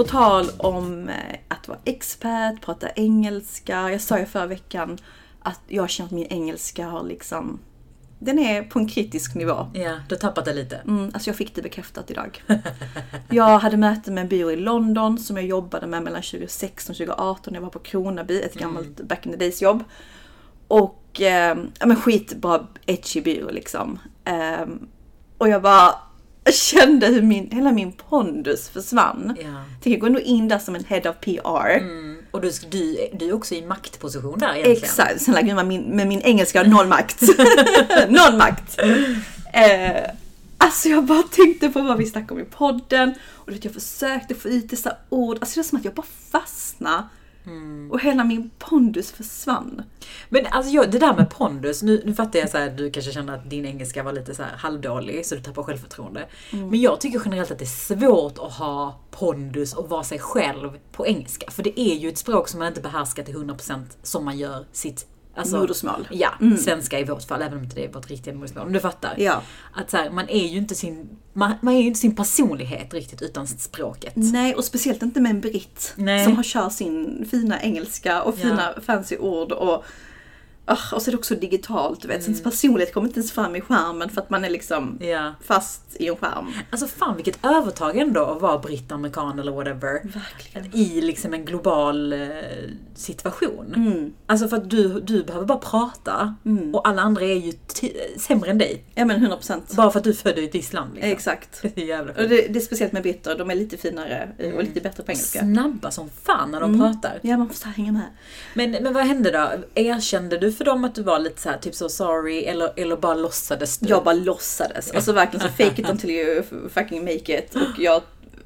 på tal om eh, att vara expert, prata engelska. Jag sa ju förra veckan att jag känner att min engelska har liksom den är på en kritisk nivå. Ja, du har tappat det lite. Mm, alltså jag fick det bekräftat idag. jag hade möte med en byrå i London som jag jobbade med mellan 2016 och 2018. Jag var på Kronaby, ett gammalt back in the days jobb. Och eh, ja men skitbra edgy byrå liksom. Eh, och jag bara kände hur min, hela min pondus försvann. Ja. Tänk, jag går ändå in där som en head of PR. Mm. Och du, du, du är också i maktposition där egentligen. Exakt, snälla gud, med min, med min engelska har noll makt. noll makt. Eh, alltså jag bara tänkte på vad vi snackade om i podden. Och du vet, jag försökte få ut dessa ord. Alltså det är som att jag bara fastnade. Och hela min pondus försvann. Men alltså jag, det där med pondus, nu, nu fattar jag så här, du kanske känner att din engelska var lite så här halvdålig så du tappar självförtroende. Men jag tycker generellt att det är svårt att ha pondus och vara sig själv på engelska. För det är ju ett språk som man inte behärskar till 100% som man gör sitt alltså, Modersmål. Ja, svenska i vårt fall, även om inte det är vårt riktiga modersmål. Om du fattar? Ja. Att så här, man är ju inte sin, man, man är ju inte sin personlighet riktigt utan språket. Nej, och speciellt inte med en britt Nej. som har kört sin fina engelska och Ja. fina fancy ord. Och, ah, och så är det också digitalt, du vet. Mm. Ens personlighet kommer inte ens fram i skärmen för att man är liksom Ja. fast i en skärm. Alltså fan vilket övertag ändå att vara britt, amerikan eller whatever. Verkligen. I liksom en global eh, situation. Mm. Alltså för att du, du behöver bara prata och alla andra är ju sämre än dig. Ja men 100 procent. Bara för att du är född i ett visst land. Liksom. Exakt. Det är jävla Och sjukt. det, det är speciellt med britter, de är lite finare eh, och lite bättre på engelska. Snabba som fan när de pratar. Ja, man måste hänga med. Men, men vad hände då? Erkände du för dem att du var lite så här, typ så sorry eller, eller bara låtsades du? Jag bara låtsades. Alltså verkligen så fake it until you fucking make it. Och jag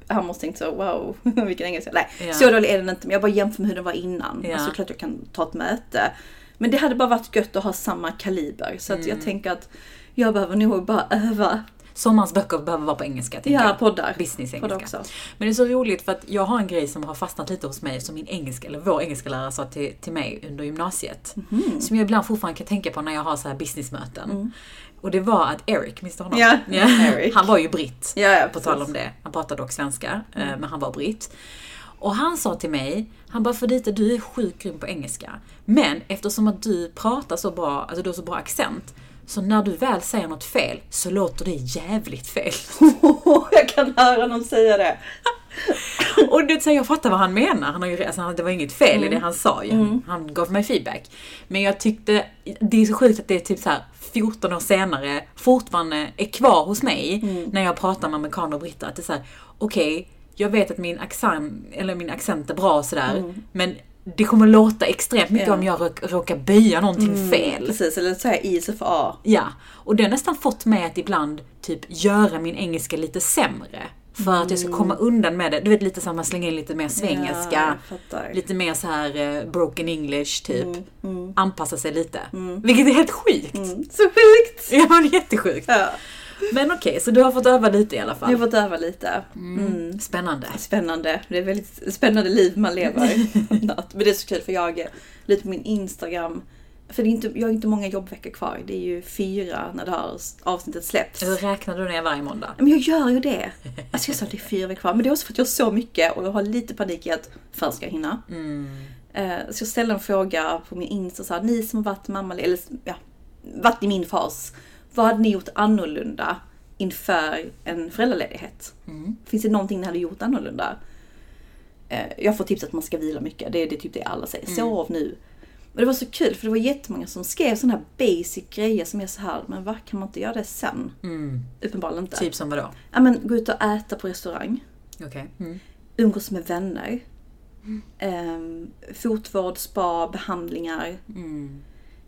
han måste tänkt så, wow, vilken engelska. Nej, Ja. så dålig är den inte. Men jag bara jämför med hur den var innan. Ja. Alltså klart jag kan ta ett möte. Men det hade bara varit gött att ha samma kaliber. Så att Mm. jag tänker att jag behöver nog bara öva. Sommarens böcker behöver vara på engelska, Ja, jag. poddar. Business-engelska. Poddar. Men det är så roligt för att jag har en grej som har fastnat lite hos mig som min engelska, eller vår engelska lärare sa till, till mig under gymnasiet. Mhm. Som jag ibland fortfarande kan tänka på när jag har så här businessmöten. Och det var att Eric, minns du honom? Mm. Ja, Eric. Han var ju britt. Ja, ja, på tal om det. Han pratade dock svenska, eh, Mm. men han var britt. Och han sa till mig, han bara Fredita du är sjukt grym på engelska. Men eftersom att du pratar så bra, alltså du har så bra accent. Så när du väl säger något fel så låter det jävligt fel. jag kan höra någon säga det. Och det, så här, jag fattar vad han menar. Han har ju, alltså, det var inget fel Mm. i det han sa ju. Han gav mig feedback. Men jag tyckte, det är så sjukt att det är typ så här 14 år senare fortfarande är kvar hos mig Mm. när jag pratar med amerikaner och britter. Att det är såhär, okej, jag vet att min accent, eller min accent är bra och sådär. Men det kommer låta extremt mycket Mm. Ja. om jag råk, råkar böja någonting fel. Precis, eller här I för A. Ja, och det har nästan fått mig att ibland typ göra min engelska lite sämre. För att jag ska komma undan med det. Du vet lite så att man slänger in lite mer svengelska. Ja, lite mer så här eh, broken english typ. Anpassa sig lite. Vilket är helt sjukt. Så sjukt! Ja men jättesjukt. Ja. Men okej, så du har fått öva lite i alla fall. Jag har fått öva lite. Mm. Spännande. Spännande. Det är ett väldigt spännande liv man lever. Men det är så kul för jag lite på min Instagram. För det är inte, jag har inte många jobbveckor kvar. Det är ju fyra när det här avsnittet släpps. Så räknar du ner varje måndag? Men jag gör ju det. Alltså jag sa att det är fyra veckor kvar. Men det är också för att jag har så mycket och jag har lite panik i att fan ska jag hinna. Eh, Så jag ställde en fråga på min Insta så här, ni som har varit mamma eller ja, varit i min fas. Vad hade ni gjort annorlunda inför en föräldraledighet? Finns det någonting ni hade gjort annorlunda? Eh, Jag får tips att man ska vila mycket. Det är, det typ det alla säger. Sov nu. Men det var så kul för det var jättemånga som skrev sådana här basic grejer som är så här, men vad kan man inte göra det sen? Uppenbarligen inte. Typ som vadå? Ja men gå ut och äta på restaurang. Okej. Mm. Umgås med vänner. Ehm, fotvård, spa, behandlingar. Mm.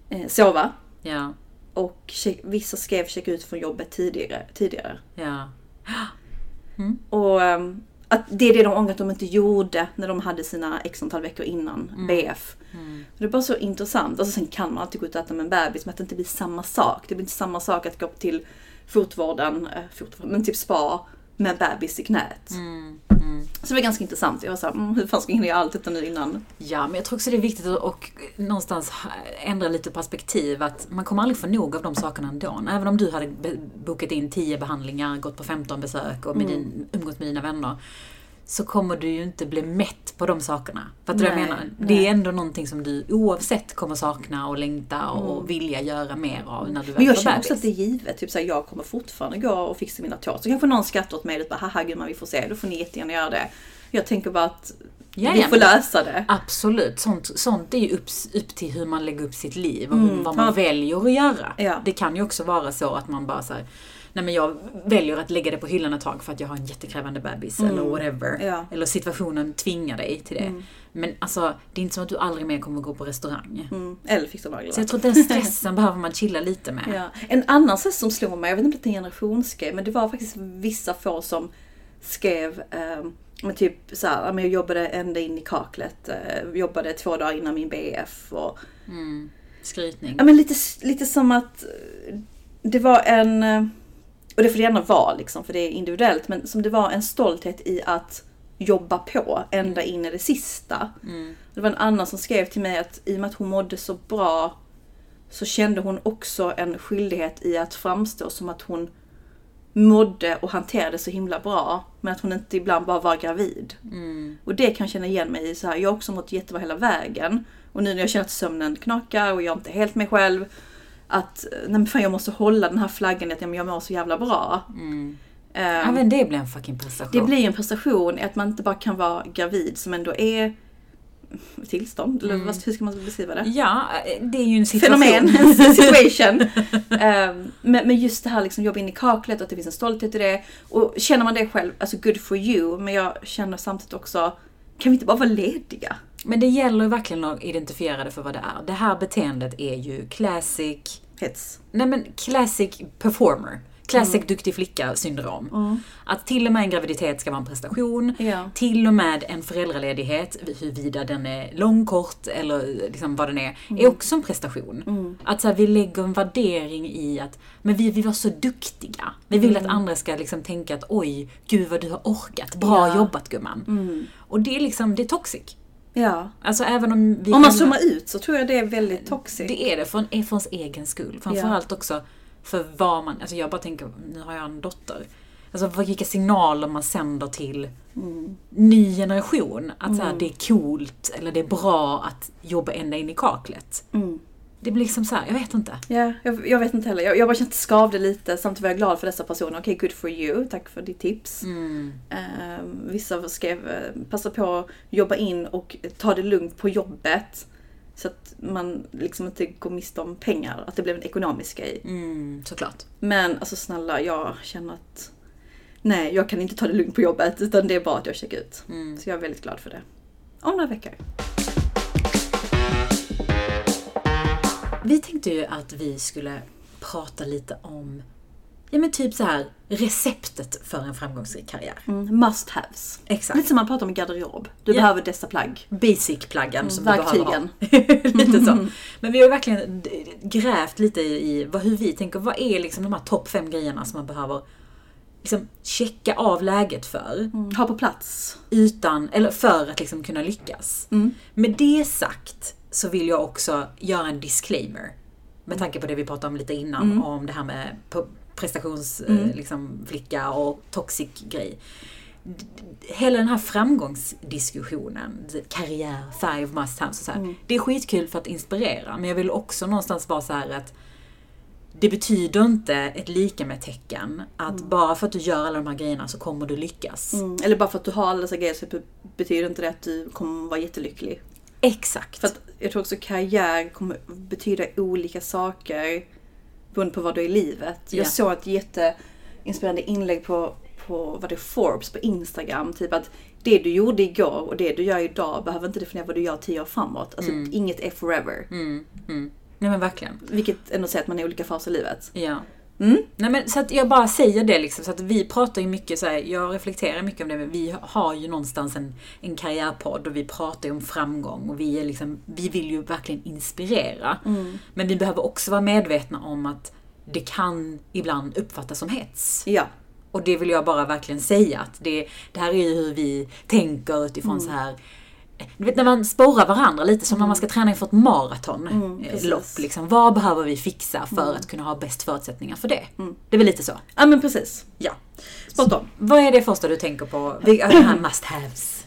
Eh, sova. Ja. Och che- vissa skrev checka ut från jobbet tidigare. tidigare. Ja. Och ehm, att det är det de ångrar att de inte gjorde när de hade sina x antal veckor innan BF. Det är bara så intressant. Alltså sen kan man alltid gå ut och äta med en bebis men att det inte blir samma sak. Det blir inte samma sak att gå till fotvården, äh, fotvården men typ spa med en bebis i knät. Så det var ganska intressant. Jag var såhär, mm, hur fan ska jag hinna göra allt detta nu innan? Ja, men jag tror också det är viktigt att och någonstans ändra lite perspektiv. Att man kommer aldrig få nog av de sakerna ändå. Även om du hade bokat in 10 behandlingar, gått på 15 besök och med din, umgått med dina vänner. Så kommer du ju inte bli mätt på de sakerna. Fattar du vad jag menar? nej. Det är ändå någonting som du oavsett kommer sakna och längta och vilja göra mer av när du väl Mm. Men jag känner också att det är givet. Typ så här, jag kommer fortfarande gå och fixa mina tår. Så kanske någon skrattar åt mig och bara haha gumman vi får se. Då får ni jättegärna göra det. Jag tänker bara att vi Jajamän. får lösa det. Absolut, sånt, sånt är ju upp, upp till hur man lägger upp sitt liv och vad man Mm. Ja. väljer att göra. Ja. Det kan ju också vara så att man bara så här, nej men jag väljer att lägga det på hyllan ett tag för att jag har en jättekrävande bebis eller whatever. Mm. Ja. Mm. Eller situationen tvingar dig till det. Men alltså, det är inte som att du aldrig mer kommer gå på restaurang. Mm. Eller fixa naglarna. Så jag tror att den stressen behöver man chilla lite med. Ja. En annan sak som slog mig, jag vet inte om det är en generationsgrej, men det var faktiskt vissa få som skrev eh, men typ så här, jag jobbade ända in i kaklet, eh, jobbade två dagar innan min BF och Mm. Skrytning. Ja men lite, lite som att det var en, eh, och det får det gärna vara liksom för det är individuellt, men som det var en stolthet i att jobba på ända in i det sista. Mm. Det var en annan som skrev till mig att i och med att hon mådde så bra så kände hon också en skyldighet i att framstå som att hon mådde och hanterade så himla bra. Men att hon inte ibland bara var gravid. Mm. Och det kan jag känna igen mig i. Så här, jag har också mått jättebra hela vägen. Och nu när jag känner att sömnen knakar och jag är inte helt mig själv. Att nej fan, jag måste hålla den här flaggan att jag mår så jävla bra. Mm. Ehm, Även det blir en fucking prestation. det blir en prestation att man inte bara kan vara gravid som ändå är tillstånd, eller vad, hur ska man beskriva det? Ja, det är ju en situation. Fenomen, en situation. Ehm, men, men just det här liksom jobba in i kaklet och att det finns en stolthet i det. Och känner man det själv, alltså good for you. Men jag känner samtidigt också, kan vi inte bara vara lediga? Men det gäller ju verkligen att identifiera det för vad det är. Det här beteendet är ju classic, Hets. nej men classic performer. Classic Mm. duktig flicka syndrom. Att till och med en graviditet ska vara en prestation. Ja. Till och med en föräldraledighet, huruvida den är lång, kort eller liksom vad den är, Mm. är också en prestation. Att så här, vi lägger en värdering i att men vi, vi var så duktiga. Vi vill Mm. att andra ska liksom tänka att oj, gud vad du har orkat. Bra Ja. jobbat gumman. Och det är liksom, det är toxic. Ja. Alltså även om vi Om man själva- zoomar ut så tror jag det är väldigt toxic. Det är det, för, en- för ens egen skull. Framförallt också för vad man, alltså jag bara tänker, nu har jag en dotter. Alltså vilka signaler man sänder till ny generation. Att så här, det är coolt, eller det är bra att jobba ända in i kaklet. Mm. Det blir liksom så här, jag vet inte. Ja, jag, jag vet inte heller. Jag, jag bara kände skavde lite. Samtidigt var jag glad för dessa personer. Okej, good for you. Tack för ditt tips. Mm. Ehm, vissa skrev passa på att jobba in och ta det lugnt på jobbet. Så att man liksom inte går miste om pengar. Att det blev en ekonomisk grej. Mm, såklart. Men alltså snälla, jag känner att nej, jag kan inte ta det lugnt på jobbet. Utan det är bara att jag checkar ut. Mm. Så jag är väldigt glad för det. Om några veckor. Vi tänkte ju att vi skulle prata lite om, ja men typ så här receptet för en framgångsrik karriär. Mm, must haves. Exakt. Lite som man pratar om garderob. Du Ja. behöver dessa plagg. basic-plaggen som du verktygen. behöver ha. lite så. Men vi har verkligen grävt lite i vad, hur vi tänker, vad är liksom de här topp fem grejerna som man behöver liksom checka av läget för, Mm, ha på plats. utan, eller för att liksom kunna lyckas. Mm. Med det sagt så vill jag också göra en disclaimer. Med tanke på det vi pratade om lite innan, om det här med prestationsflicka liksom, flicka och toxic grej. Hela den här framgångsdiskussionen, karriär, five must have, så här, det är skitkul för att inspirera. Men jag vill också någonstans vara så här att det betyder inte ett lika med tecken att bara för att du gör alla de här grejerna så kommer du lyckas. Mm. Eller bara för att du har alla dessa grejer så be- betyder inte det att du kommer vara jättelycklig. Exakt. För att jag tror också karriär kommer betyda olika saker beroende på vad du är i livet. Ja. Jag såg ett jätteinspirerande inlägg på, på vad det Forbes på Instagram. Typ att det du gjorde igår och det du gör idag behöver inte definiera vad du gör tio år framåt. Alltså inget är forever. Mm, mm. Nej men verkligen. Vilket ändå säger att man är i olika faser i livet. Ja. Mm. Nej men så att jag bara säger det liksom, så att vi pratar ju mycket så här, jag reflekterar mycket om det, men vi har ju någonstans en, en karriärpodd och vi pratar ju om framgång och vi är liksom, vi vill ju verkligen inspirera. Men vi behöver också vara medvetna om att det kan ibland uppfattas som hets. Ja. Och det vill jag bara verkligen säga att det, det här är ju hur vi tänker utifrån så här du vet när man sporrar varandra lite som när man ska träna inför ett maratonlopp. Mm, precis. liksom. Vad behöver vi fixa för att kunna ha bäst förutsättningar för det? Det är väl lite så. Ja men precis. Ja. Spot on. Vad är det första du tänker på? Vilka must haves?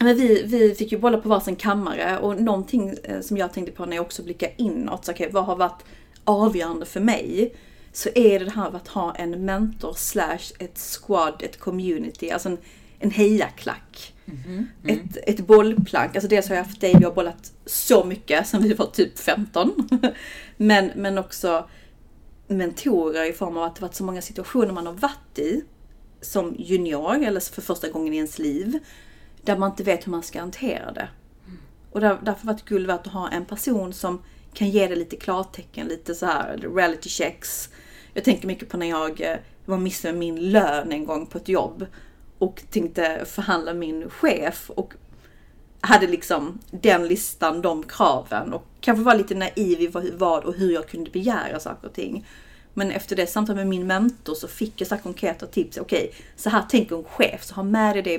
Men vi, vi fick ju bolla på varsin kammare och någonting eh, som jag tänkte på när jag också blickar inåt, så okej, vad har varit avgörande för mig? Så är det det här av att ha en mentor slash ett squad, ett community, alltså en, en hejaklack. Ett, ett bollplank, alltså dels har jag haft dig, vi har bollat så mycket sen vi var typ 15. men, men också mentorer i form av att det varit så många situationer man har varit i som junior eller för första gången i ens liv. Där man inte vet hur man ska hantera det. Och där, därför var det guld värt att ha en person som kan ge dig lite klartecken, lite så här reality checks. Jag tänker mycket på när jag eh, var missnöjd med min lön en gång på ett jobb och tänkte förhandla min chef och hade liksom den listan, de kraven och kanske var lite naiv i vad- och hur jag kunde begära saker och ting. Men efter det samtalet med min mentor så fick jag så här konkreta tips. Okej, så här tänker en chef, så ha med dig det i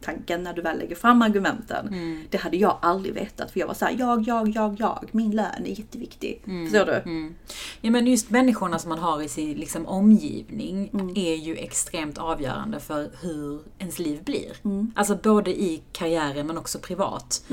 baktanken när du väl lägger fram argumenten. Det hade jag aldrig vetat för jag var så här, jag, jag, jag, jag, min lön är jätteviktig. Förstår du? Ja men just människorna som man har i sin liksom, omgivning Mm. är ju extremt avgörande för hur ens liv blir. Mm. Alltså både i karriären men också privat.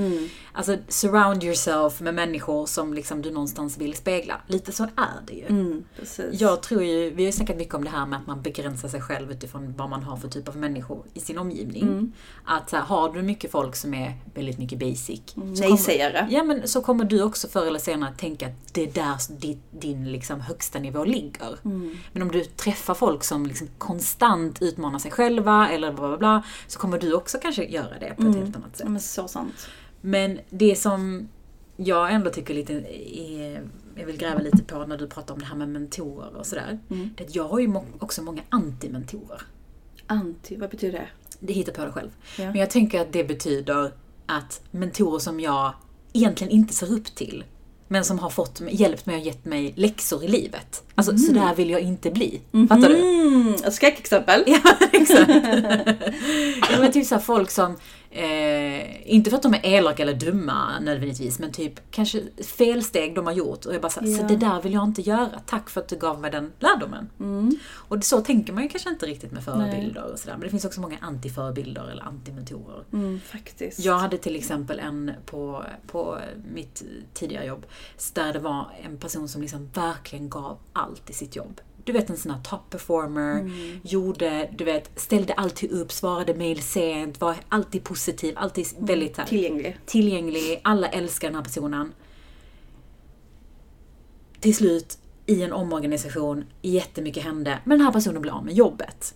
Alltså surround yourself med människor som liksom du någonstans vill spegla. Lite så är det ju. Mm. Jag tror ju, vi har ju snackat mycket om det här med att man begränsar sig själv utifrån vad man har för typ av människor i sin omgivning. Mm. Att här, har du mycket folk som är väldigt mycket basic. kommer- Nej-sägare. Ja men så kommer du också förr eller senare tänka att det är där din, din liksom högsta nivå ligger. Mm. Men om du träffar folk som liksom konstant utmanar sig själva eller bla bla bla så kommer du också kanske göra det på ett helt annat sätt. Ja, men så sant. Men det som jag ändå tycker lite är, jag vill gräva lite på när du pratar om det här med mentorer och sådär. Mm. Det att jag har ju också många antimentorer. Anti, vad betyder det? Det hittar på det själv. Ja. Men jag tänker att det betyder att mentorer som jag egentligen inte ser upp till, men som har fått, hjälpt mig och gett mig läxor i livet. Alltså, så där vill jag inte bli. Fattar du? Mm, skräckexempel. Ja, exakt. ja, men typ så här folk som, eh, inte för att de är elaka eller dumma nödvändigtvis, men typ kanske felsteg de har gjort och jag bara så, här, Ja. så det där vill jag inte göra. Tack för att du gav mig den lärdomen. Och så tänker man ju kanske inte riktigt med förebilder och sådär, men det finns också många antiförebilder eller antimentorer. Mm, faktiskt. Jag hade till exempel en på, på mitt tidigare jobb, där det var en person som liksom verkligen gav allt i sitt jobb. Du vet en sån här top performer, gjorde, du vet, ställde alltid upp, svarade mail sent, var alltid positiv, alltid väldigt så här, Tillgänglig. tillgänglig, alla älskar den här personen. Till slut, i en omorganisation, jättemycket hände, men den här personen blev av med jobbet.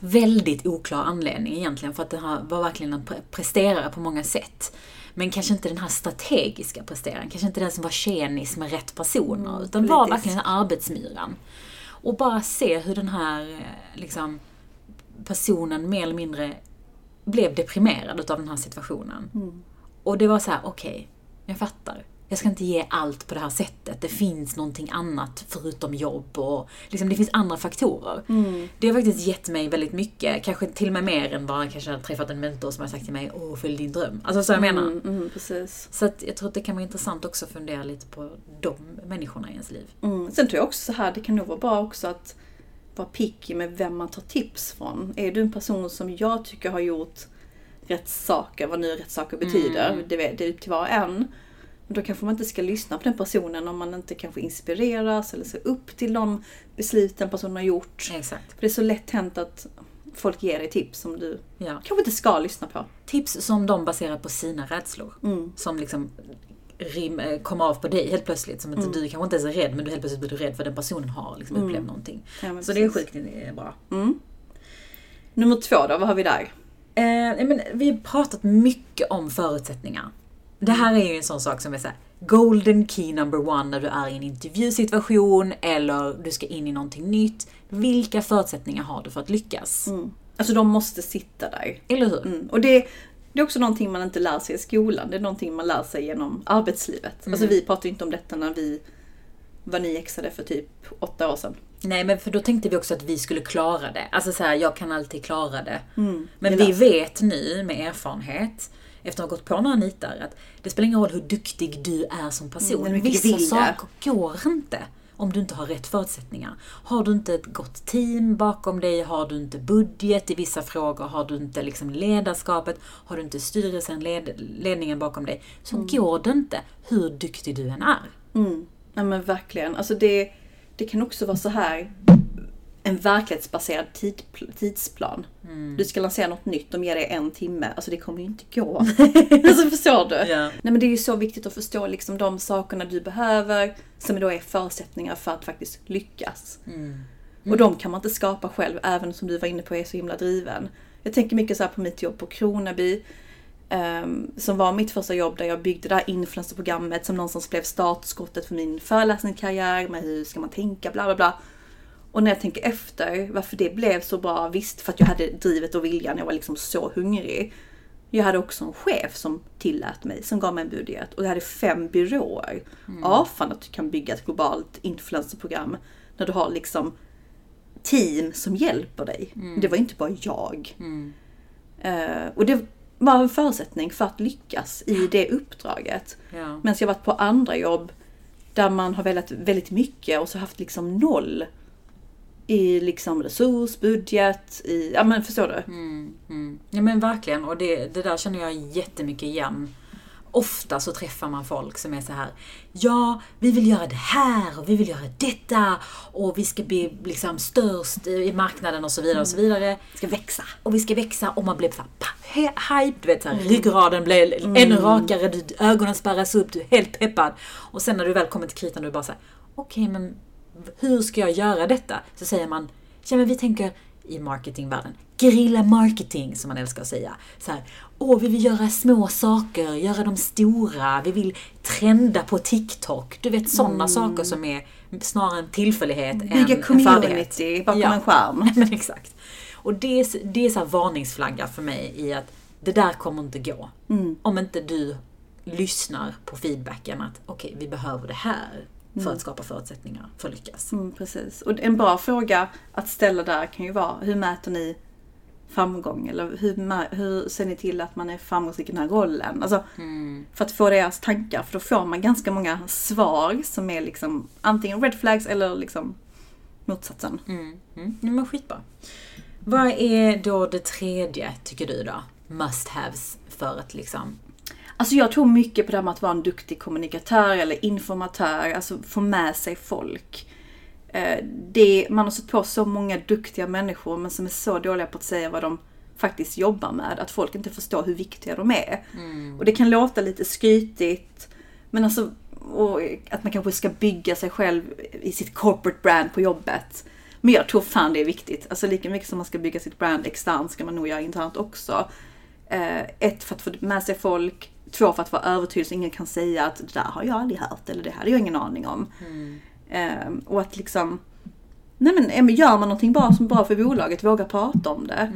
Väldigt oklar anledning egentligen, för att den här var verkligen en pre- presterare på många sätt. Men kanske inte den här strategiska presteraren, kanske inte den som var tjenis med rätt personer, utan var politisk. verkligen den här arbetsmyran. Och bara se hur den här eh, liksom, personen mer eller mindre blev deprimerad utav den här situationen. Och det var så här: okej, jag fattar. Jag ska inte ge allt på det här sättet. Det finns någonting annat förutom jobb och liksom, det finns andra faktorer. Det har faktiskt gett mig väldigt mycket, kanske till och med mer än bara kanske jag hade träffat en mentor som har sagt till mig Åh, följ din dröm. Alltså så jag menar. Mm, mm, precis. Så att jag tror att det kan vara intressant också att fundera lite på de människorna i ens liv. Mm. Sen tror jag också så här, det kan nog vara bra också att vara picky med vem man tar tips från. Är du en person som jag tycker har gjort rätt saker, vad nu rätt saker betyder, det, vet, det är upp till var och en. Men då kanske man inte ska lyssna på den personen om man inte kanske inspireras eller ser upp till de beslut den personen har gjort. Exakt. För det är så lätt hänt att folk ger dig tips som du Ja. kanske inte ska lyssna på. Tips som de baserar på sina rädslor. Mm. Som liksom rim, eh, kommer av på dig helt plötsligt. Som Mm. inte, Du kanske inte ens är rädd, men du helt plötsligt blir du rädd för den personen har liksom upplevt någonting. Ja, Så det är precis. sjukt det är bra. Mm. Nummer två då, vad har vi där? Eh, men vi har pratat mycket om förutsättningar. Det här är ju en sån sak som är så här, golden key number one när du är i en intervjusituation eller du ska in i någonting nytt. Vilka förutsättningar har du för att lyckas? Alltså de måste sitta där. Eller hur? Mm. Och det, det är också någonting man inte lär sig i skolan. Det är någonting man lär sig genom arbetslivet. Alltså vi pratade inte om detta när vi var nyexade för typ åtta år sedan. Nej men för då tänkte vi också att vi skulle klara det. Alltså så här, jag kan alltid klara det. Men det vi vet nu med erfarenhet efter att ha gått på några nitar, att det spelar ingen roll hur duktig du är som person. Mm, mycket du Vissa saker går inte om du inte har rätt förutsättningar. Har du inte ett gott team bakom dig, har du inte budget i vissa frågor, har du inte liksom ledarskapet, har du inte styrelsen, led, ledningen bakom dig, så går det inte hur duktig du än är. Mm. Nej men verkligen. Alltså det, det kan också vara så här en verklighetsbaserad tid, tidsplan. Du ska lansera något nytt, de ger dig en timme. Alltså det kommer ju inte gå. alltså förstår du? Ja. Nej men det är ju så viktigt att förstå liksom de sakerna du behöver som då är förutsättningar för att faktiskt lyckas. Och de kan man inte skapa själv, även som du var inne på är så himla driven. Jag tänker mycket så här på mitt jobb på Kronaby. ehm, som var mitt första jobb där jag byggde det här influencerprogrammet som någonstans blev startskottet för min föreläsningskarriär med hur ska man tänka, bla bla bla. Och när jag tänker efter varför det blev så bra, visst för att jag hade drivet och viljan, jag var liksom så hungrig. Jag hade också en chef som tillät mig, som gav mig en budget. Och jag hade fem byråer. Ja, fan att du kan bygga ett globalt influencerprogram när du har liksom team som hjälper dig. Det var inte bara jag. Eh, och det var en förutsättning för att lyckas i det uppdraget. Ja. Medan jag varit på andra jobb där man har velat väldigt mycket och så haft liksom noll i liksom resurs, budget, i, ja men förstår du? Mm. Ja men verkligen, och det, det där känner jag jättemycket igen. Ofta så träffar man folk som är så här. Ja, vi vill göra det här och vi vill göra detta och vi ska bli liksom störst i marknaden och så vidare och så vidare. Ska växa. Och vi ska växa och man blir så här, hype, du vet så här, ryggraden blir ännu rakare, ögonen spärras upp, du är helt peppad. Och sen när du väl kommer till kritan, du är bara så här, okej men hur ska jag göra detta? Så säger man, ja men vi tänker i marketingvärlden, grilla marketing som man älskar att säga. Så här, åh vi vill göra små saker, göra dem stora, vi vill trenda på TikTok. Du vet sådana saker som är snarare en tillfällighet än Bygga en färdighet. community bakom Ja. en skärm. Men exakt. Och det är, det är så här varningsflagga för mig i att det där kommer inte gå. Om inte du lyssnar på feedbacken att okej, vi behöver det här för att skapa förutsättningar för att lyckas. Mm, precis. Och en bra fråga att ställa där kan ju vara, hur mäter ni framgång? Eller hur, hur ser ni till att man är framgångsrik i den här rollen? Alltså, För att få deras tankar, för då får man ganska många svar som är liksom antingen red flags eller liksom motsatsen. Mm. Mm. Men skitbra. Vad är då det tredje, tycker du då? Must haves för att liksom... Alltså jag tror mycket på det här med att vara en duktig kommunikatör eller informatör, alltså få med sig folk. Eh, Det, man har sett på så många duktiga människor men som är så dåliga på att säga vad de faktiskt jobbar med, att folk inte förstår hur viktiga de är. Och det kan låta lite skrytigt, men alltså att man kanske ska bygga sig själv i sitt corporate brand på jobbet. Men jag tror fan det är viktigt. Alltså lika mycket som man ska bygga sitt brand externt ska man nog göra internt också. Eh, ett, för att få med sig folk. Två, för att vara övertygad så ingen kan säga att det där har jag aldrig hört eller det har jag ingen aning om. Eh, och att liksom, nej men, gör man någonting bra som är bra för bolaget, våga prata om det.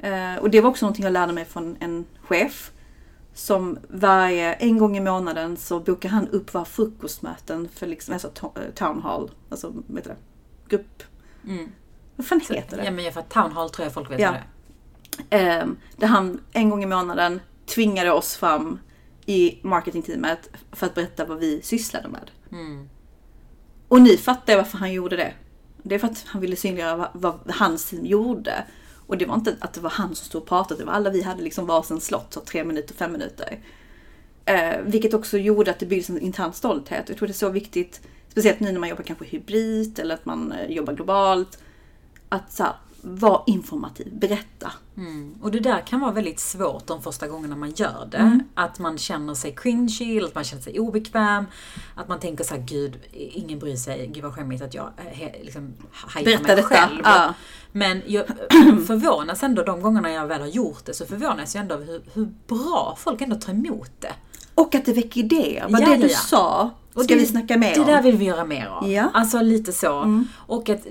Eh, och det var också någonting jag lärde mig från en chef. Som varje, en gång i månaden så bokar han upp våra frukostmöten för liksom, alltså eh, town hall, alltså vad heter det? Grupp. Vad fan heter det? Ja men för att town hall tror jag folk vet Ja. det. Eh, där han en gång i månaden tvingade oss fram i marketingteamet för att berätta vad vi sysslade med. Och nu fattar varför han gjorde det. Det är för att han ville synliggöra vad, vad hans team gjorde. Och det var inte att det var han som stod och pratade, det var alla vi hade liksom varsin slott, så tre minuter, fem minuter. Eh, vilket också gjorde att det byggdes en intern stolthet. Jag tror det är så viktigt, speciellt nu när man jobbar kanske hybrid eller att man eh, jobbar globalt. Att så här, vara informativ, berätta. Mm. Och det där kan vara väldigt svårt de första gångerna man gör det. Mm. Att man känner sig cringy, att man känner sig obekväm. Att man tänker så här, gud, ingen bryr sig, gud vad skämmigt att jag eh, he, liksom hajpar mig detta. själv. Ja. Men jag förvånas ändå de gångerna jag väl har gjort det, så förvånas jag ändå över hur, hur bra folk ändå tar emot det. Och att det väcker idéer. Vad Ja, det du ja. sa Och ska det- vi snacka mer Det om. där vill vi göra mer av. Ja. Mm. Alltså lite så. Och att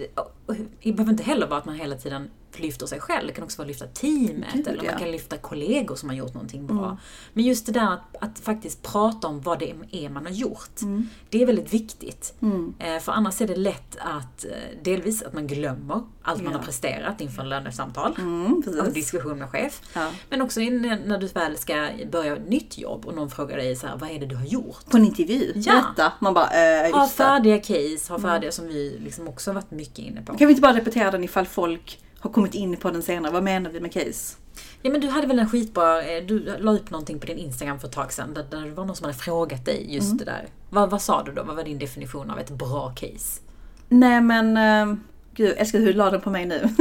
det behöver inte heller vara att man hela tiden lyfter sig själv, det kan också vara att lyfta teamet, Gud, eller ja. man kan lyfta kollegor som har gjort någonting bra. Mm. Men just det där att, att faktiskt prata om vad det är man har gjort, Mm. det är väldigt viktigt. Mm. Eh, För annars är det lätt att, eh, delvis att man glömmer allt man Ja. har presterat inför lönesamtal Mm, och diskussion med chef. Ja. Men också när du väl ska börja ett nytt jobb och någon frågar dig så här, vad är det du har gjort? På en intervju, Ja. berätta. Man bara, eh, Ha färdiga case, ha färdiga som vi liksom också har varit mycket inne på. Kan vi inte bara repetera den ifall folk har kommit in på den senare? Vad menar vi med case? Ja men du hade väl en skitbra, eh, du la upp någonting på din Instagram för ett tag sedan där, där det var någon som hade frågat dig just det där. Vad, vad sa du då? Vad var din definition av ett bra case? Nej men, eh, gud, jag älskar hur du la den på mig nu.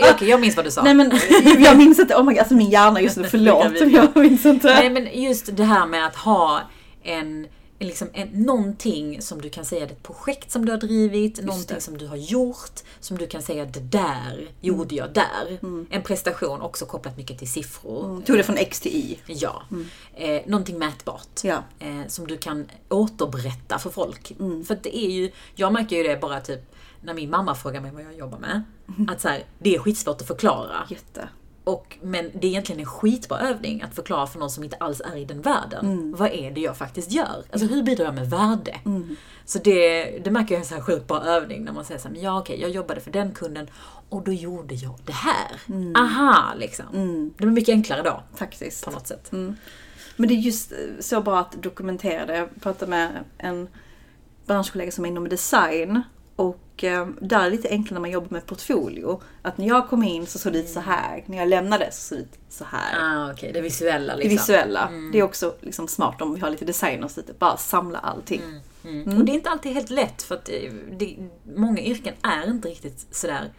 Eh, Okej, jag minns vad du sa. Nej men, jag minns inte, oh my god, alltså min hjärna just nu, förlåt. Jag minns inte. Nej men just det här med att ha en, liksom en, någonting som du kan säga, det är ett projekt som du har drivit, någonting det. som du har gjort, som du kan säga det där gjorde jag där. En prestation också kopplat mycket till siffror. Mm, Tog det från X till Y. Ja. Eh, någonting mätbart. Ja. Eh, som du kan återberätta för folk. Mm. För det är ju, jag märker ju det bara typ när min mamma frågar mig vad jag jobbar med. Mm. Att så här, det är skitsvårt att förklara. Jätte. Och, men det är egentligen en skitbra övning att förklara för någon som inte alls är i den världen. Mm. Vad är det jag faktiskt gör? Alltså hur bidrar jag med värde? Så det, det märker jag är en så här sjukt bra övning när man säger så här, men ja okej, jag jobbade för den kunden och då gjorde jag det här. Mm. Aha, liksom. Det blir mycket enklare då, Faktiskt. på något sätt. Men det är just eh, så bra att dokumentera det. Jag pratade med en branschkollega som är inom design. Och eh, där är det lite enklare när man jobbar med portfolio. Att när jag kom in så såg det ut så här. När jag lämnade så såg det ut så här. Ah, okej, det visuella Det liksom. visuella. Det är också liksom smart om vi har lite designers lite. Bara samla allting. Mm. Och det är inte alltid helt lätt för att det, det, många yrken är inte riktigt sådär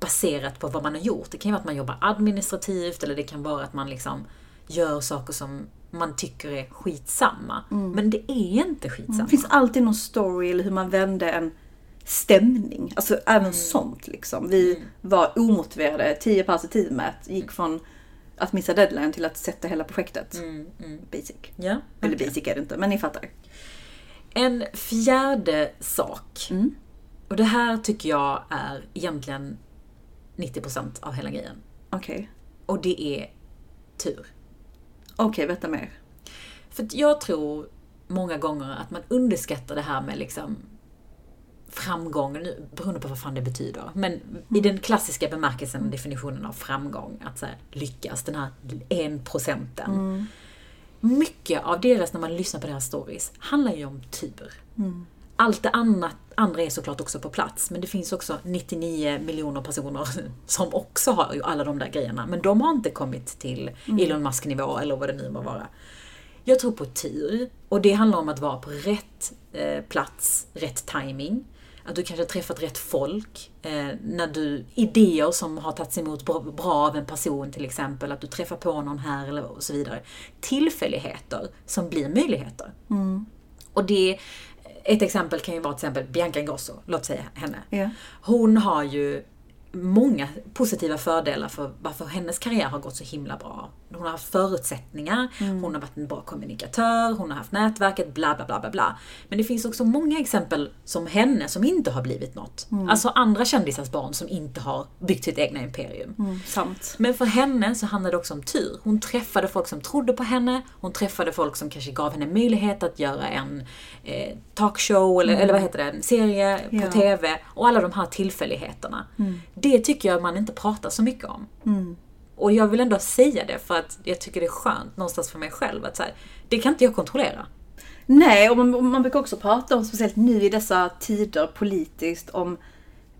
baserat på vad man har gjort. Det kan ju vara att man jobbar administrativt eller det kan vara att man liksom gör saker som man tycker är skitsamma. Men det är inte skitsamma. Det finns alltid någon story eller hur man vände en stämning. Alltså även sånt liksom. Vi var omotiverade, 10 pass i teamet. Gick från att missa deadline till att sätta hela projektet. Mm, mm. Basic. Ja, Eller okej. basic är det inte, men ni fattar. En fjärde sak. Mm. Och det här tycker jag är egentligen 90% av hela grejen. Okej. Och det är tur. Okej, berätta mer. För jag tror många gånger att man underskattar det här med liksom framgång, nu, beroende på vad fan det betyder. Men i den klassiska bemärkelsen, definitionen av framgång, att så här, lyckas, den här en procenten. Mycket av deras, när man lyssnar på deras stories, handlar ju om tur. Allt det annat, andra är såklart också på plats, men det finns också 99 miljoner personer som också har ju alla de där grejerna, men de har inte kommit till Elon Musk-nivå eller vad det nu må vara. Jag tror på tur och det handlar om att vara på rätt eh, plats, rätt timing. Att du kanske har träffat rätt folk. Eh, när du, idéer som har tagits emot bra, bra av en person till exempel. Att du träffar på någon här eller och så vidare. Tillfälligheter som blir möjligheter. Och det, ett exempel kan ju vara till exempel Bianca Ingrosso, låt säga henne. Ja. Hon har ju många positiva fördelar för varför hennes karriär har gått så himla bra. Hon har haft förutsättningar, hon har varit en bra kommunikatör, hon har haft nätverket, bla bla bla bla bla. Men det finns också många exempel som henne som inte har blivit något. Alltså andra kändisars barn som inte har byggt sitt egna imperium. Mm, sant. Men för henne så handlade det också om tur. Hon träffade folk som trodde på henne, hon träffade folk som kanske gav henne möjlighet att göra en eh, talkshow, eller, eller vad heter det, en serie på Ja. TV. Och alla de här tillfälligheterna. Det tycker jag man inte pratar så mycket om. Och jag vill ändå säga det för att jag tycker det är skönt någonstans för mig själv att så här, det kan inte jag kontrollera. Nej, och man, man brukar också prata om, speciellt nu i dessa tider politiskt, om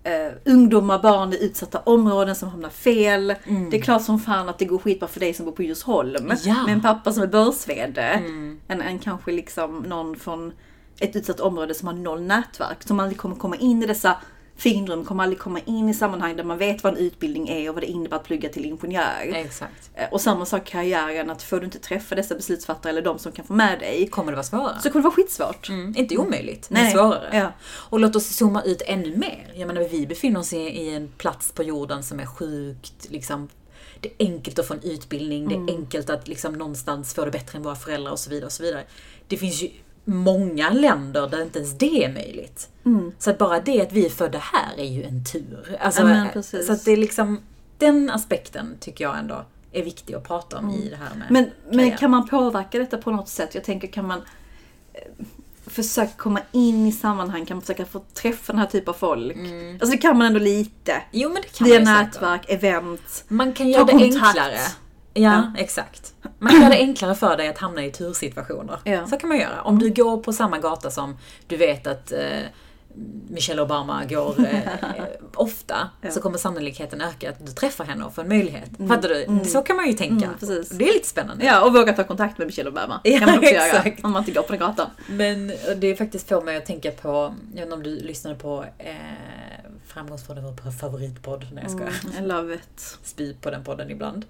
eh, ungdomar, barn i utsatta områden som hamnar fel. Det är klart som fan att det går skitbra för dig som bor på Djursholm. Ja. Med en pappa som är börsvd. En, en kanske liksom någon från ett utsatt område som har noll nätverk. Som aldrig kommer komma in i dessa finrum, kommer aldrig komma in i sammanhang där man vet vad en utbildning är och vad det innebär att plugga till ingenjör. Exakt. Eh, Och samma sak karriären, att får du inte träffa dessa beslutsfattare eller de som kan få med dig, Kommer det vara svårare? så kommer det vara skitsvårt. Mm, inte omöjligt, men Nej. svårare. Ja. Och låt oss zooma ut ännu mer. Jag menar, vi befinner oss i, en plats på jorden som är sjukt, liksom, det är enkelt att få en utbildning, det är enkelt att liksom någonstans få det bättre än våra föräldrar och så vidare. och så vidare. Det finns ju många länder där inte ens det är möjligt. Så att bara det att vi är födda här är ju en tur. Alltså, Mm. Ja, så att det är liksom, den aspekten tycker jag ändå är viktig att prata om i det här med Mm. Men, men kan man påverka detta på något sätt? Jag tänker, kan man eh, försöka komma in i sammanhang? Kan man försöka få träffa den här typen av folk? Alltså det kan man ändå lite. Jo men det kan Via man ju säkert. nätverk, event. Man kan göra det kontakt. enklare. Ja, exakt. Man kan göra det enklare för dig att hamna i tursituationer. Ja. Så kan man göra. Om du går på samma gata som du vet att eh, Michelle Obama går eh, ofta, så kommer sannolikheten öka att du träffar henne och får en möjlighet. Fattar du? Så kan man ju tänka. Mm, precis. Det är lite spännande. Ja, och våga ta kontakt med Michelle Obama. Ja, kan man också exakt. göra. Om man inte går på den gatan. Men det faktiskt får mig att tänka på, jag vet inte om du lyssnade på eh, Framgångspodden, vår favoritpodd. Nej jag skojar. I love it. Spy på den podden ibland.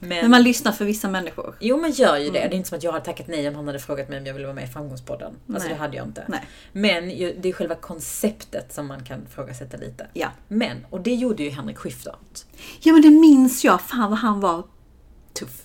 Men man lyssnar för vissa människor. Jo men gör ju det. Det är inte som att jag hade tackat nej om han hade frågat mig om jag ville vara med i Framgångspodden. Alltså Nej. det hade jag inte. Nej. Men det är själva konceptet som man kan ifrågasätta lite. Ja. Men, och det gjorde ju Henrik Schyffert. Ja men det minns jag. Fan vad han var. Tuff.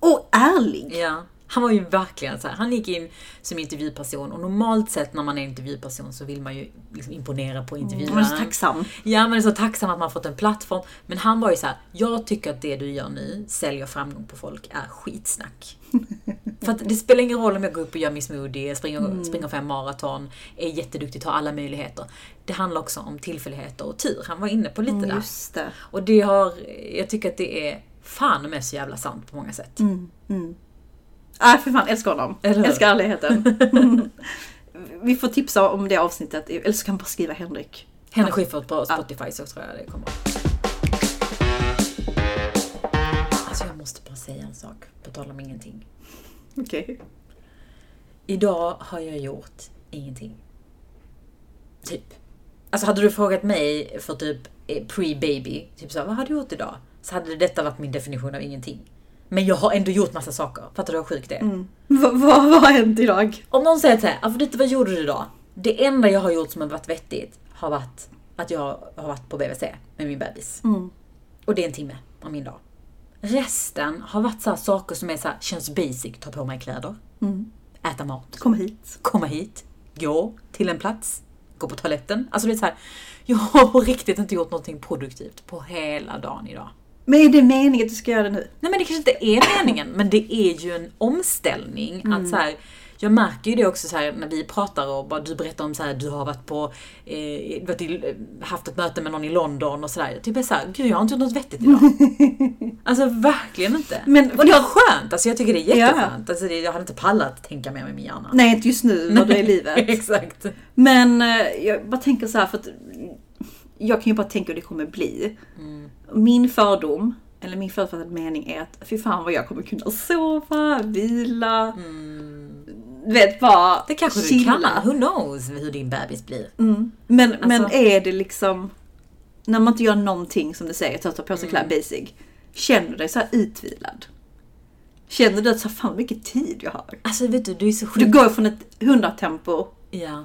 Och ärlig. Ja. Han var ju verkligen så här. han gick in som intervjuperson och normalt sett när man är intervjuperson så vill man ju liksom imponera på intervjuaren. Man är så tacksam. Ja, man är så tacksam att man fått en plattform. Men han var ju så här: jag tycker att det du gör nu, säljer framgång på folk, är skitsnack. För att det spelar ingen roll om jag går upp och gör min smoothie, springer, springer fem maraton, är jätteduktig, tar alla möjligheter. Det handlar också om tillfälligheter och tur. Han var inne på lite där. Mm, Just det. Och det har, jag tycker att det är fan med så jävla sant på många sätt. Nej för fan, älskar honom. Eller? Älskar ärligheten. Vi får tipsa om det avsnittet, eller så kan man bara skriva Henrik. Henrik Schyffert på Spotify så tror jag det kommer. Alltså jag måste bara säga en sak, på tal om ingenting. Okej. Idag har jag gjort ingenting. Typ. Alltså hade du frågat mig för typ eh, pre-baby, typ så här, vad har du gjort idag? Så hade detta varit min definition av ingenting. Men jag har ändå gjort massa saker. Fattar du hur sjukt det är? Mm. Vad vad har hänt idag? Om någon säger såhär, Afrodite vad gjorde du idag? Det enda jag har gjort som har varit vettigt har varit att jag har varit på BVC med min bebis. Mm. Och det är en timme av min dag. Resten har varit så saker som är så här, känns basic. Ta på mig kläder. Mm. Äta mat. Kom hit. Komma hit. Gå till en plats. Gå på toaletten. Alltså det är så här, jag har på riktigt inte gjort någonting produktivt på hela dagen idag. Men är det meningen att du ska göra det nu? Nej men det kanske inte är meningen, men det är ju en omställning. Att så här, jag märker ju det också så här när vi pratar och bara, du berättar om så här, du har varit på, eh, varit i, haft ett möte med någon i London och sådär. Typ är så här, gud jag har inte gjort något vettigt idag. alltså verkligen inte. Men- och det är skönt, alltså jag tycker det är jätteskönt. Alltså, det, jag hade inte pallat tänka mer med min hjärna. Nej, inte just nu när du är i livet. Exakt. Men eh, jag bara tänker så här för att jag kan ju bara tänka hur det kommer bli. Mm. Min fördom, eller min förutfattade mening är att fy fan vad jag kommer kunna sova, vila, du vet bara Mm. Det kanske du chilla. kan, who knows hur din bebis blir. Mm. Men, men Alltså- är det liksom, när man inte gör någonting som du säger, tar på sig Mm. kläder basic, känner du dig så här utvilad? Känner du att så fan vad mycket tid jag har? Alltså vet du, du är så För du sjuk. går från ett 100-tempo Ja.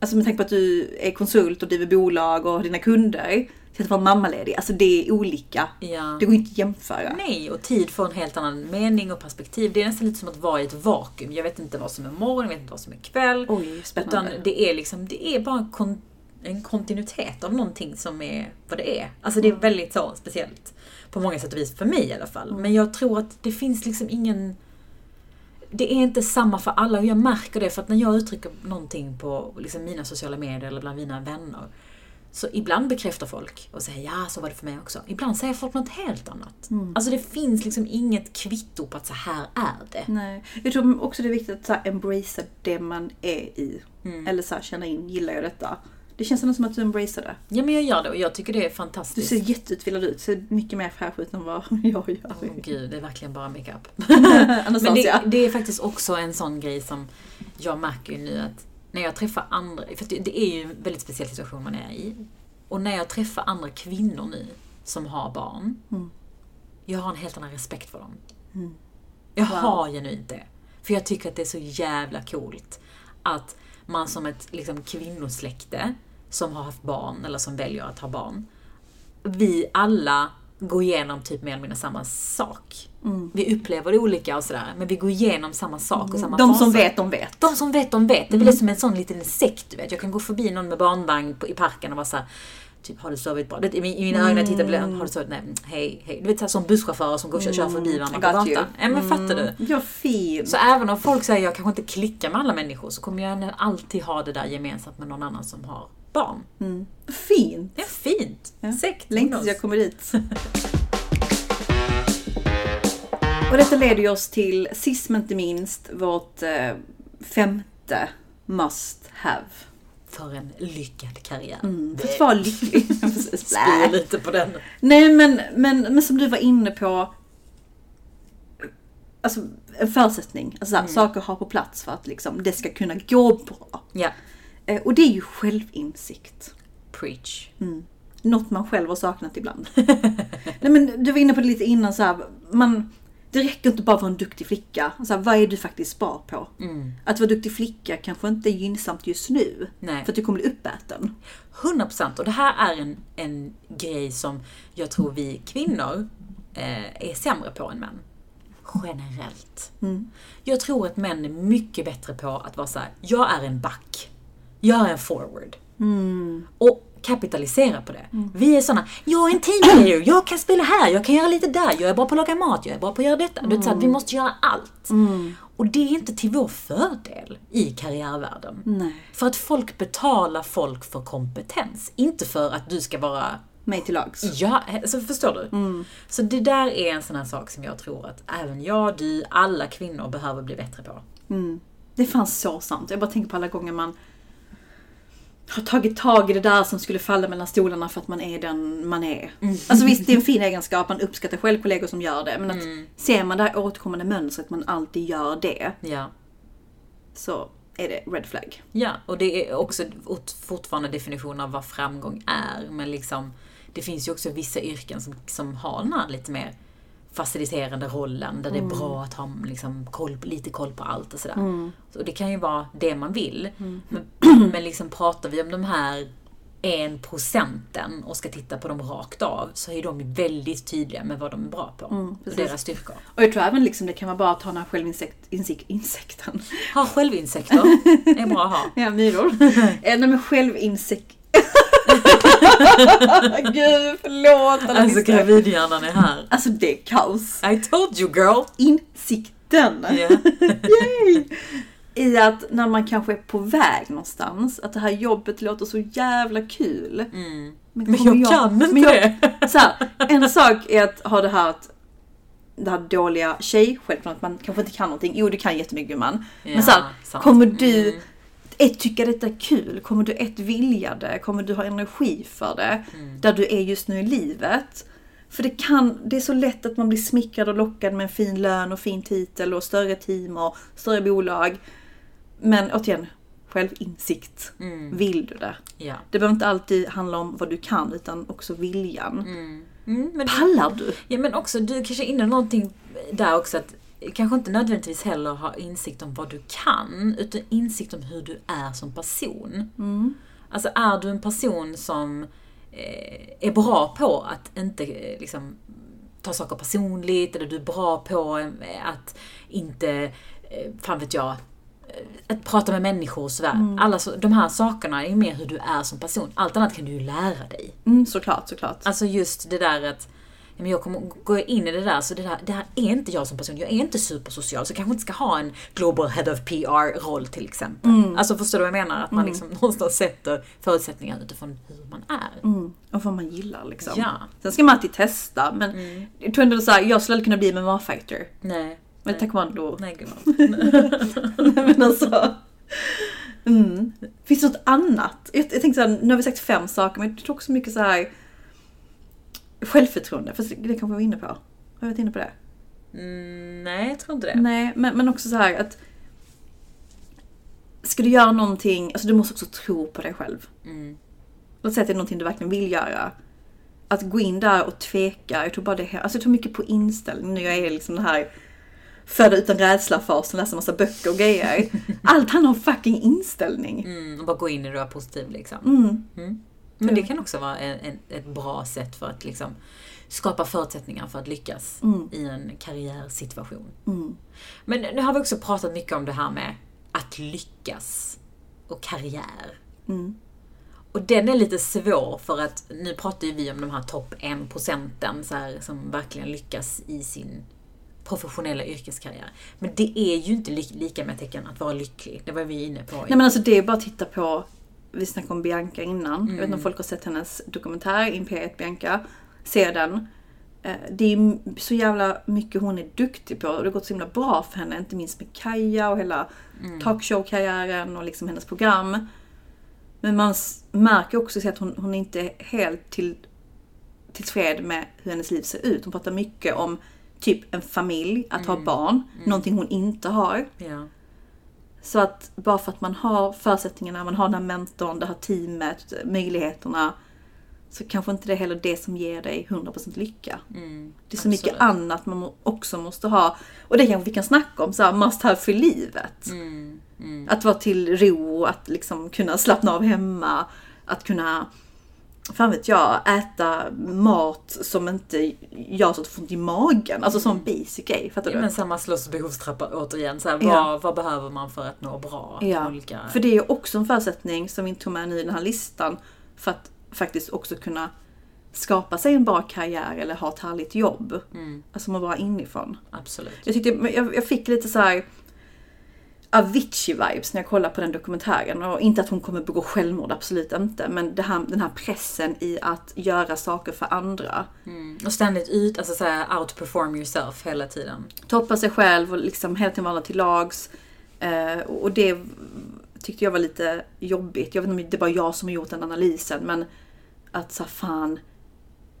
Alltså med tanke på att du är konsult och driver bolag och har dina kunder till att vara mammaledig. Alltså det är olika. ja. Det går inte att jämföra. Nej, och tid får en helt annan mening och perspektiv. Det är nästan lite som att vara i ett vakuum. Jag vet inte vad som är morgon, jag vet inte vad som är kväll. Oj, spännande. Utan det är liksom, det är bara kon- en kontinuitet av någonting som är vad det är. Alltså det är väldigt så speciellt. På många sätt och vis, för mig i alla fall. Men jag tror att det finns liksom ingen... Det är inte samma för alla och jag märker det för att när jag uttrycker någonting på liksom mina sociala medier eller bland mina vänner så ibland bekräftar folk och säger ja, så var det för mig också. Ibland säger folk något helt annat. Alltså det finns liksom inget kvitto på att så här är det. Nej. Jag tror också det är viktigt att så här, embracea det man är i. Mm. Eller så här, känna in, gillar jag detta? Det känns ändå som att du embracear det. Ja men jag gör det och jag tycker det är Du fantastiskt. ser jätteutvilad ut, ser mycket mer fräsch ut än vad jag gör. Åh gud, det är verkligen bara makeup. Men det, det är faktiskt också en sån grej som jag märker ju nu att när jag träffar andra, för det, är ju en väldigt speciell situation man är i. Och när jag träffar andra kvinnor nu som har barn, Mm. jag har en helt annan respekt för dem. Jag Wow. har genuint det. För jag tycker att det är så jävla coolt att man som ett liksom, kvinnosläkte som har haft barn eller som väljer att ha barn, vi alla gå igenom typ mer eller mindre samma sak. Mm. Vi upplever det olika och sådär, men vi går igenom samma sak och samma De som faser. vet, de vet. De som vet, de vet. Det är väl som en sån liten sekt, du vet. Jag kan gå förbi någon med barnvagn på, i parken och vara såhär, typ har du sovit bra? I min- i mina ögon när jag tittar den, har du sovit? Nej, mm, hej, hej. Du vet såhär som busschaufförer som går och kör, kör förbi varandra på Mm, gatan. Ja men fattar du? Ja, fint. Så även om folk säger att jag kanske inte klickar med alla människor så kommer jag alltid ha det där gemensamt med någon annan som har barn. Fint. Det är fint. Ja. Sekt. Längtar tills jag kommer dit. Och detta leder oss till, sist men inte minst, vårt eh, femte must have. För en lyckad karriär. Mm, för att vara lycklig. Spyr lite på den. Nej men, men, men som du var inne på. Alltså en förutsättning. Alltså, Mm. Saker har på plats för att liksom, det ska kunna gå bra. Ja. Eh, och det är ju självinsikt. Preach. Något man själv har saknat ibland. Nej men du var inne på det lite innan så här, man, det räcker inte bara att vara en duktig flicka. Så här, vad är du faktiskt bra på? Mm. Att vara duktig flicka kanske inte är gynnsamt just nu. Nej. För att du kommer bli uppäten. 100% och det här är en, en grej som jag tror vi kvinnor eh, är sämre på än män. Generellt. Jag tror att män är mycket bättre på att vara så här: jag är en back. Jag är en forward. Och kapitalisera på det. Vi är såna, jag är en teamplayer, jag kan spela här, jag kan göra lite där, jag är bra på att laga mat, jag är bra på att göra detta. Du vet, vi måste göra allt. Och det är inte till vår fördel i karriärvärlden. Nej. För att folk betalar folk för kompetens, inte för att du ska vara Mig till lags. Ja, alltså förstår du? Så det där är en sån här sak som jag tror att även jag, du, alla kvinnor behöver bli bättre på. Det fanns så sant. Jag bara tänker på alla gånger man har tagit tag i det där som skulle falla mellan stolarna för att man är den man är. Alltså visst, det är en fin egenskap, man uppskattar själv kollegor som gör det. Men att ser man det här återkommande mönstret, man alltid gör det, Ja. så är det red flag. Ja, och det är också fort- fortfarande definition av vad framgång är. Men liksom, det finns ju också vissa yrken som, som har den här lite mer faciliterande rollen, där det är bra att ha liksom, koll, lite koll på allt och sådär. Så det kan ju vara det man vill. Men, men liksom pratar vi om de här en procenten och ska titta på dem rakt av, så är de väldigt tydliga med vad de är bra på. och precis. deras styrkor. Och jag tror även liksom det kan vara bra att ha den här självinsikt, insik, insekten. Ha självinsekter, är bra att ha. Ja, myror. eh, nej men självinsikt. Gud, förlåt. alla Alltså gravidhjärnan är här. Alltså det är kaos. I told you girl! Insikten. Yay! I att när man kanske är på väg någonstans, att det här jobbet låter så jävla kul. Men kommer jag kan inte men jag- det. Så här, en sak är att ha det här att det här dåliga tjej, självklart att man kanske inte kan någonting. Jo, du kan jättemycket gumman. Ja, Men så här, sant. kommer du Mm. Ett tycka detta är kul? Kommer du ett vilja det? Kommer du ha energi för det? Mm. Där du är just nu i livet. För det kan, det är så lätt att man blir smickrad och lockad med en fin lön och fin titel och större team och större bolag. Men återigen, självinsikt. Mm. Vill du det? Ja. Det behöver inte alltid handla om vad du kan utan också viljan. Mm, men, Pallar du? ja, men också, du kanske är inne någonting där också att kanske inte nödvändigtvis heller ha insikt om vad du kan, utan insikt om hur du är som person. Alltså är du en person som eh, är bra på att inte eh, liksom, ta saker personligt, eller du är bra på eh, att inte, fan vet jag, att prata med människor och sådär. Alla så, de här sakerna är mer hur du är som person. Allt annat kan du ju lära dig. Mm, såklart, såklart. Alltså just det där att men jag kommer gå in i det där, så det, där, det här är inte jag som person. Jag är inte supersocial, så jag kanske inte ska ha en Global Head of PR-roll till exempel. Alltså förstår du vad jag menar? Att man liksom någonstans sätter förutsättningar utifrån hur man är. Mm, och vad man gillar liksom. Ja. Sen ska man alltid testa, men jag tror ändå så här, jag skulle aldrig kunna bli MMA-fighter. Nej. Men taekwondo. Nej gumman. men alltså. Mm. Finns det något annat? Jag, jag tänkte såhär, nu har vi sagt fem saker, men jag tror också mycket så här självförtroende. Fast det kanske vi var inne på. Har vi varit inne på det? Mm, nej, jag tror inte det. Nej, men, men också så här att Ska du göra någonting, alltså du måste också tro på dig själv. Mm. Låt säga att det är någonting du verkligen vill göra. Att gå in där och tveka, jag tror bara det, alltså jag tror mycket på inställning. Nu jag är liksom den här föda utan rädsla-fasen, läsa massa böcker och grejer. Allt handlar om fucking inställning. Mm, och bara gå in i det och vara positiv liksom. Mm. Mm. Men det kan också vara en, en, ett bra sätt för att liksom skapa förutsättningar för att lyckas Mm. i en karriärsituation. Men nu har vi också pratat mycket om det här med att lyckas och karriär. Mm. Och den är lite svår för att nu pratar ju vi om de här topp 1 procenten så här, som verkligen lyckas i sin professionella yrkeskarriär. Men det är ju inte li- lika med tecken att vara lycklig. Det var vi inne på. Nej men alltså det är bara att titta på, vi snackade om Bianca innan. Jag vet Mm. inte om folk har sett hennes dokumentär, Imperiet Bianca. Se den. Eh, Det är så jävla mycket hon är duktig på och det har gått så himla bra för henne. Inte minst med Kaja och hela Mm. talkshow-karriären och liksom hennes program. Men man märker också att hon, hon är inte helt till, tillfred med hur hennes liv ser ut. Hon pratar mycket om typ en familj, att Mm. ha barn. Någonting hon inte har. Ja. Så att bara för att man har förutsättningarna, man har den här mentorn, det här teamet, möjligheterna. Så kanske inte det är heller det som ger dig 100% lycka. Mm, Det är så mycket absolut. annat man också måste ha. Och det kanske vi kan snacka om, så här, must have för livet. Mm, mm, Att vara till ro, att liksom kunna slappna av hemma. Att kunna, fan vet jag, äta mat som inte gör så att du får ont i magen. Alltså som basic grej, fattar Ja, du? men samma slåss behovstrappa återigen. Så här, Ja. vad, vad behöver man för att nå bra? Ja, Olika... för det är också en förutsättning som vi inte tog med nu i den här listan för att faktiskt också kunna skapa sig en bra karriär eller ha ett härligt jobb. Mm, Alltså må vara inifrån. absolut. Jag, tyckte, jag, jag fick lite så här Avicii-vibes när jag kollade på den dokumentären. Och inte att hon kommer begå självmord, absolut inte. Men här, den här pressen i att göra saker för andra. Mm. Och ständigt ut, alltså så här, outperform yourself hela tiden. Toppa sig själv och liksom hela tiden vara till lags. Eh, och det tyckte jag var lite jobbigt. Jag vet inte om det är bara jag som har gjort den analysen, men att så här, fan.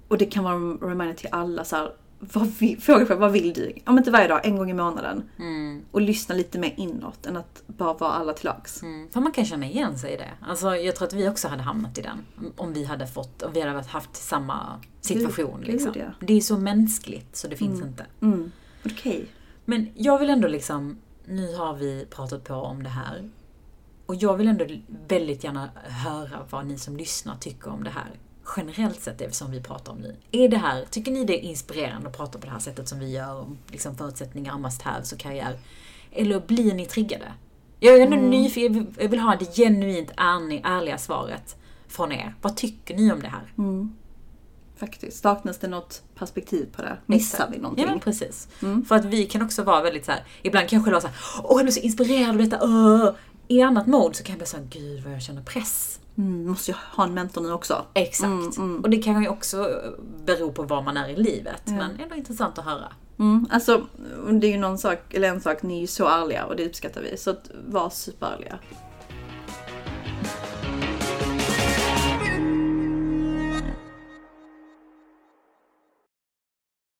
Och det kan vara en reminder till alla så här, vad vill, fråga själv, vad vill du? Om inte varje dag, en gång i månaden. Mm. Och lyssna lite mer inåt än att bara vara alla till lags. Mm. För man kan känna igen sig i det. Alltså, jag tror att vi också hade hamnat i den. Om vi hade fått, om vi hade haft samma situation. Gud, liksom. ja. Det är så mänskligt så det finns inte. Mm. Okej. Men jag vill ändå liksom, nu har vi pratat på om det här. Och jag vill ändå väldigt gärna höra vad ni som lyssnar tycker om det här. Generellt sett, det som vi pratar om nu. Är det här, tycker ni det är inspirerande att prata på det här sättet som vi gör om liksom förutsättningar, must haves och karriär? Eller blir ni triggade? Jag är ändå nyfiken, jag vill ha det genuint ärliga, svaret från er. Vad tycker ni om det här? Faktiskt. Saknas det något perspektiv på det? Missar vi någonting? Ja men precis. För att vi kan också vara väldigt så här. ibland kan jag själv vara såhär, åh jag blir så inspirerad av detta, åh. I annat mode så kan jag bli såhär, gud vad jag känner press. Mm, måste jag ha en mentor nu också? Exakt. Och det kan ju också bero på var man är i livet. Men ändå intressant att höra. Mm, alltså, det är ju någon sak, eller en sak, ni är ju så ärliga och det uppskattar vi. Så att var superärliga.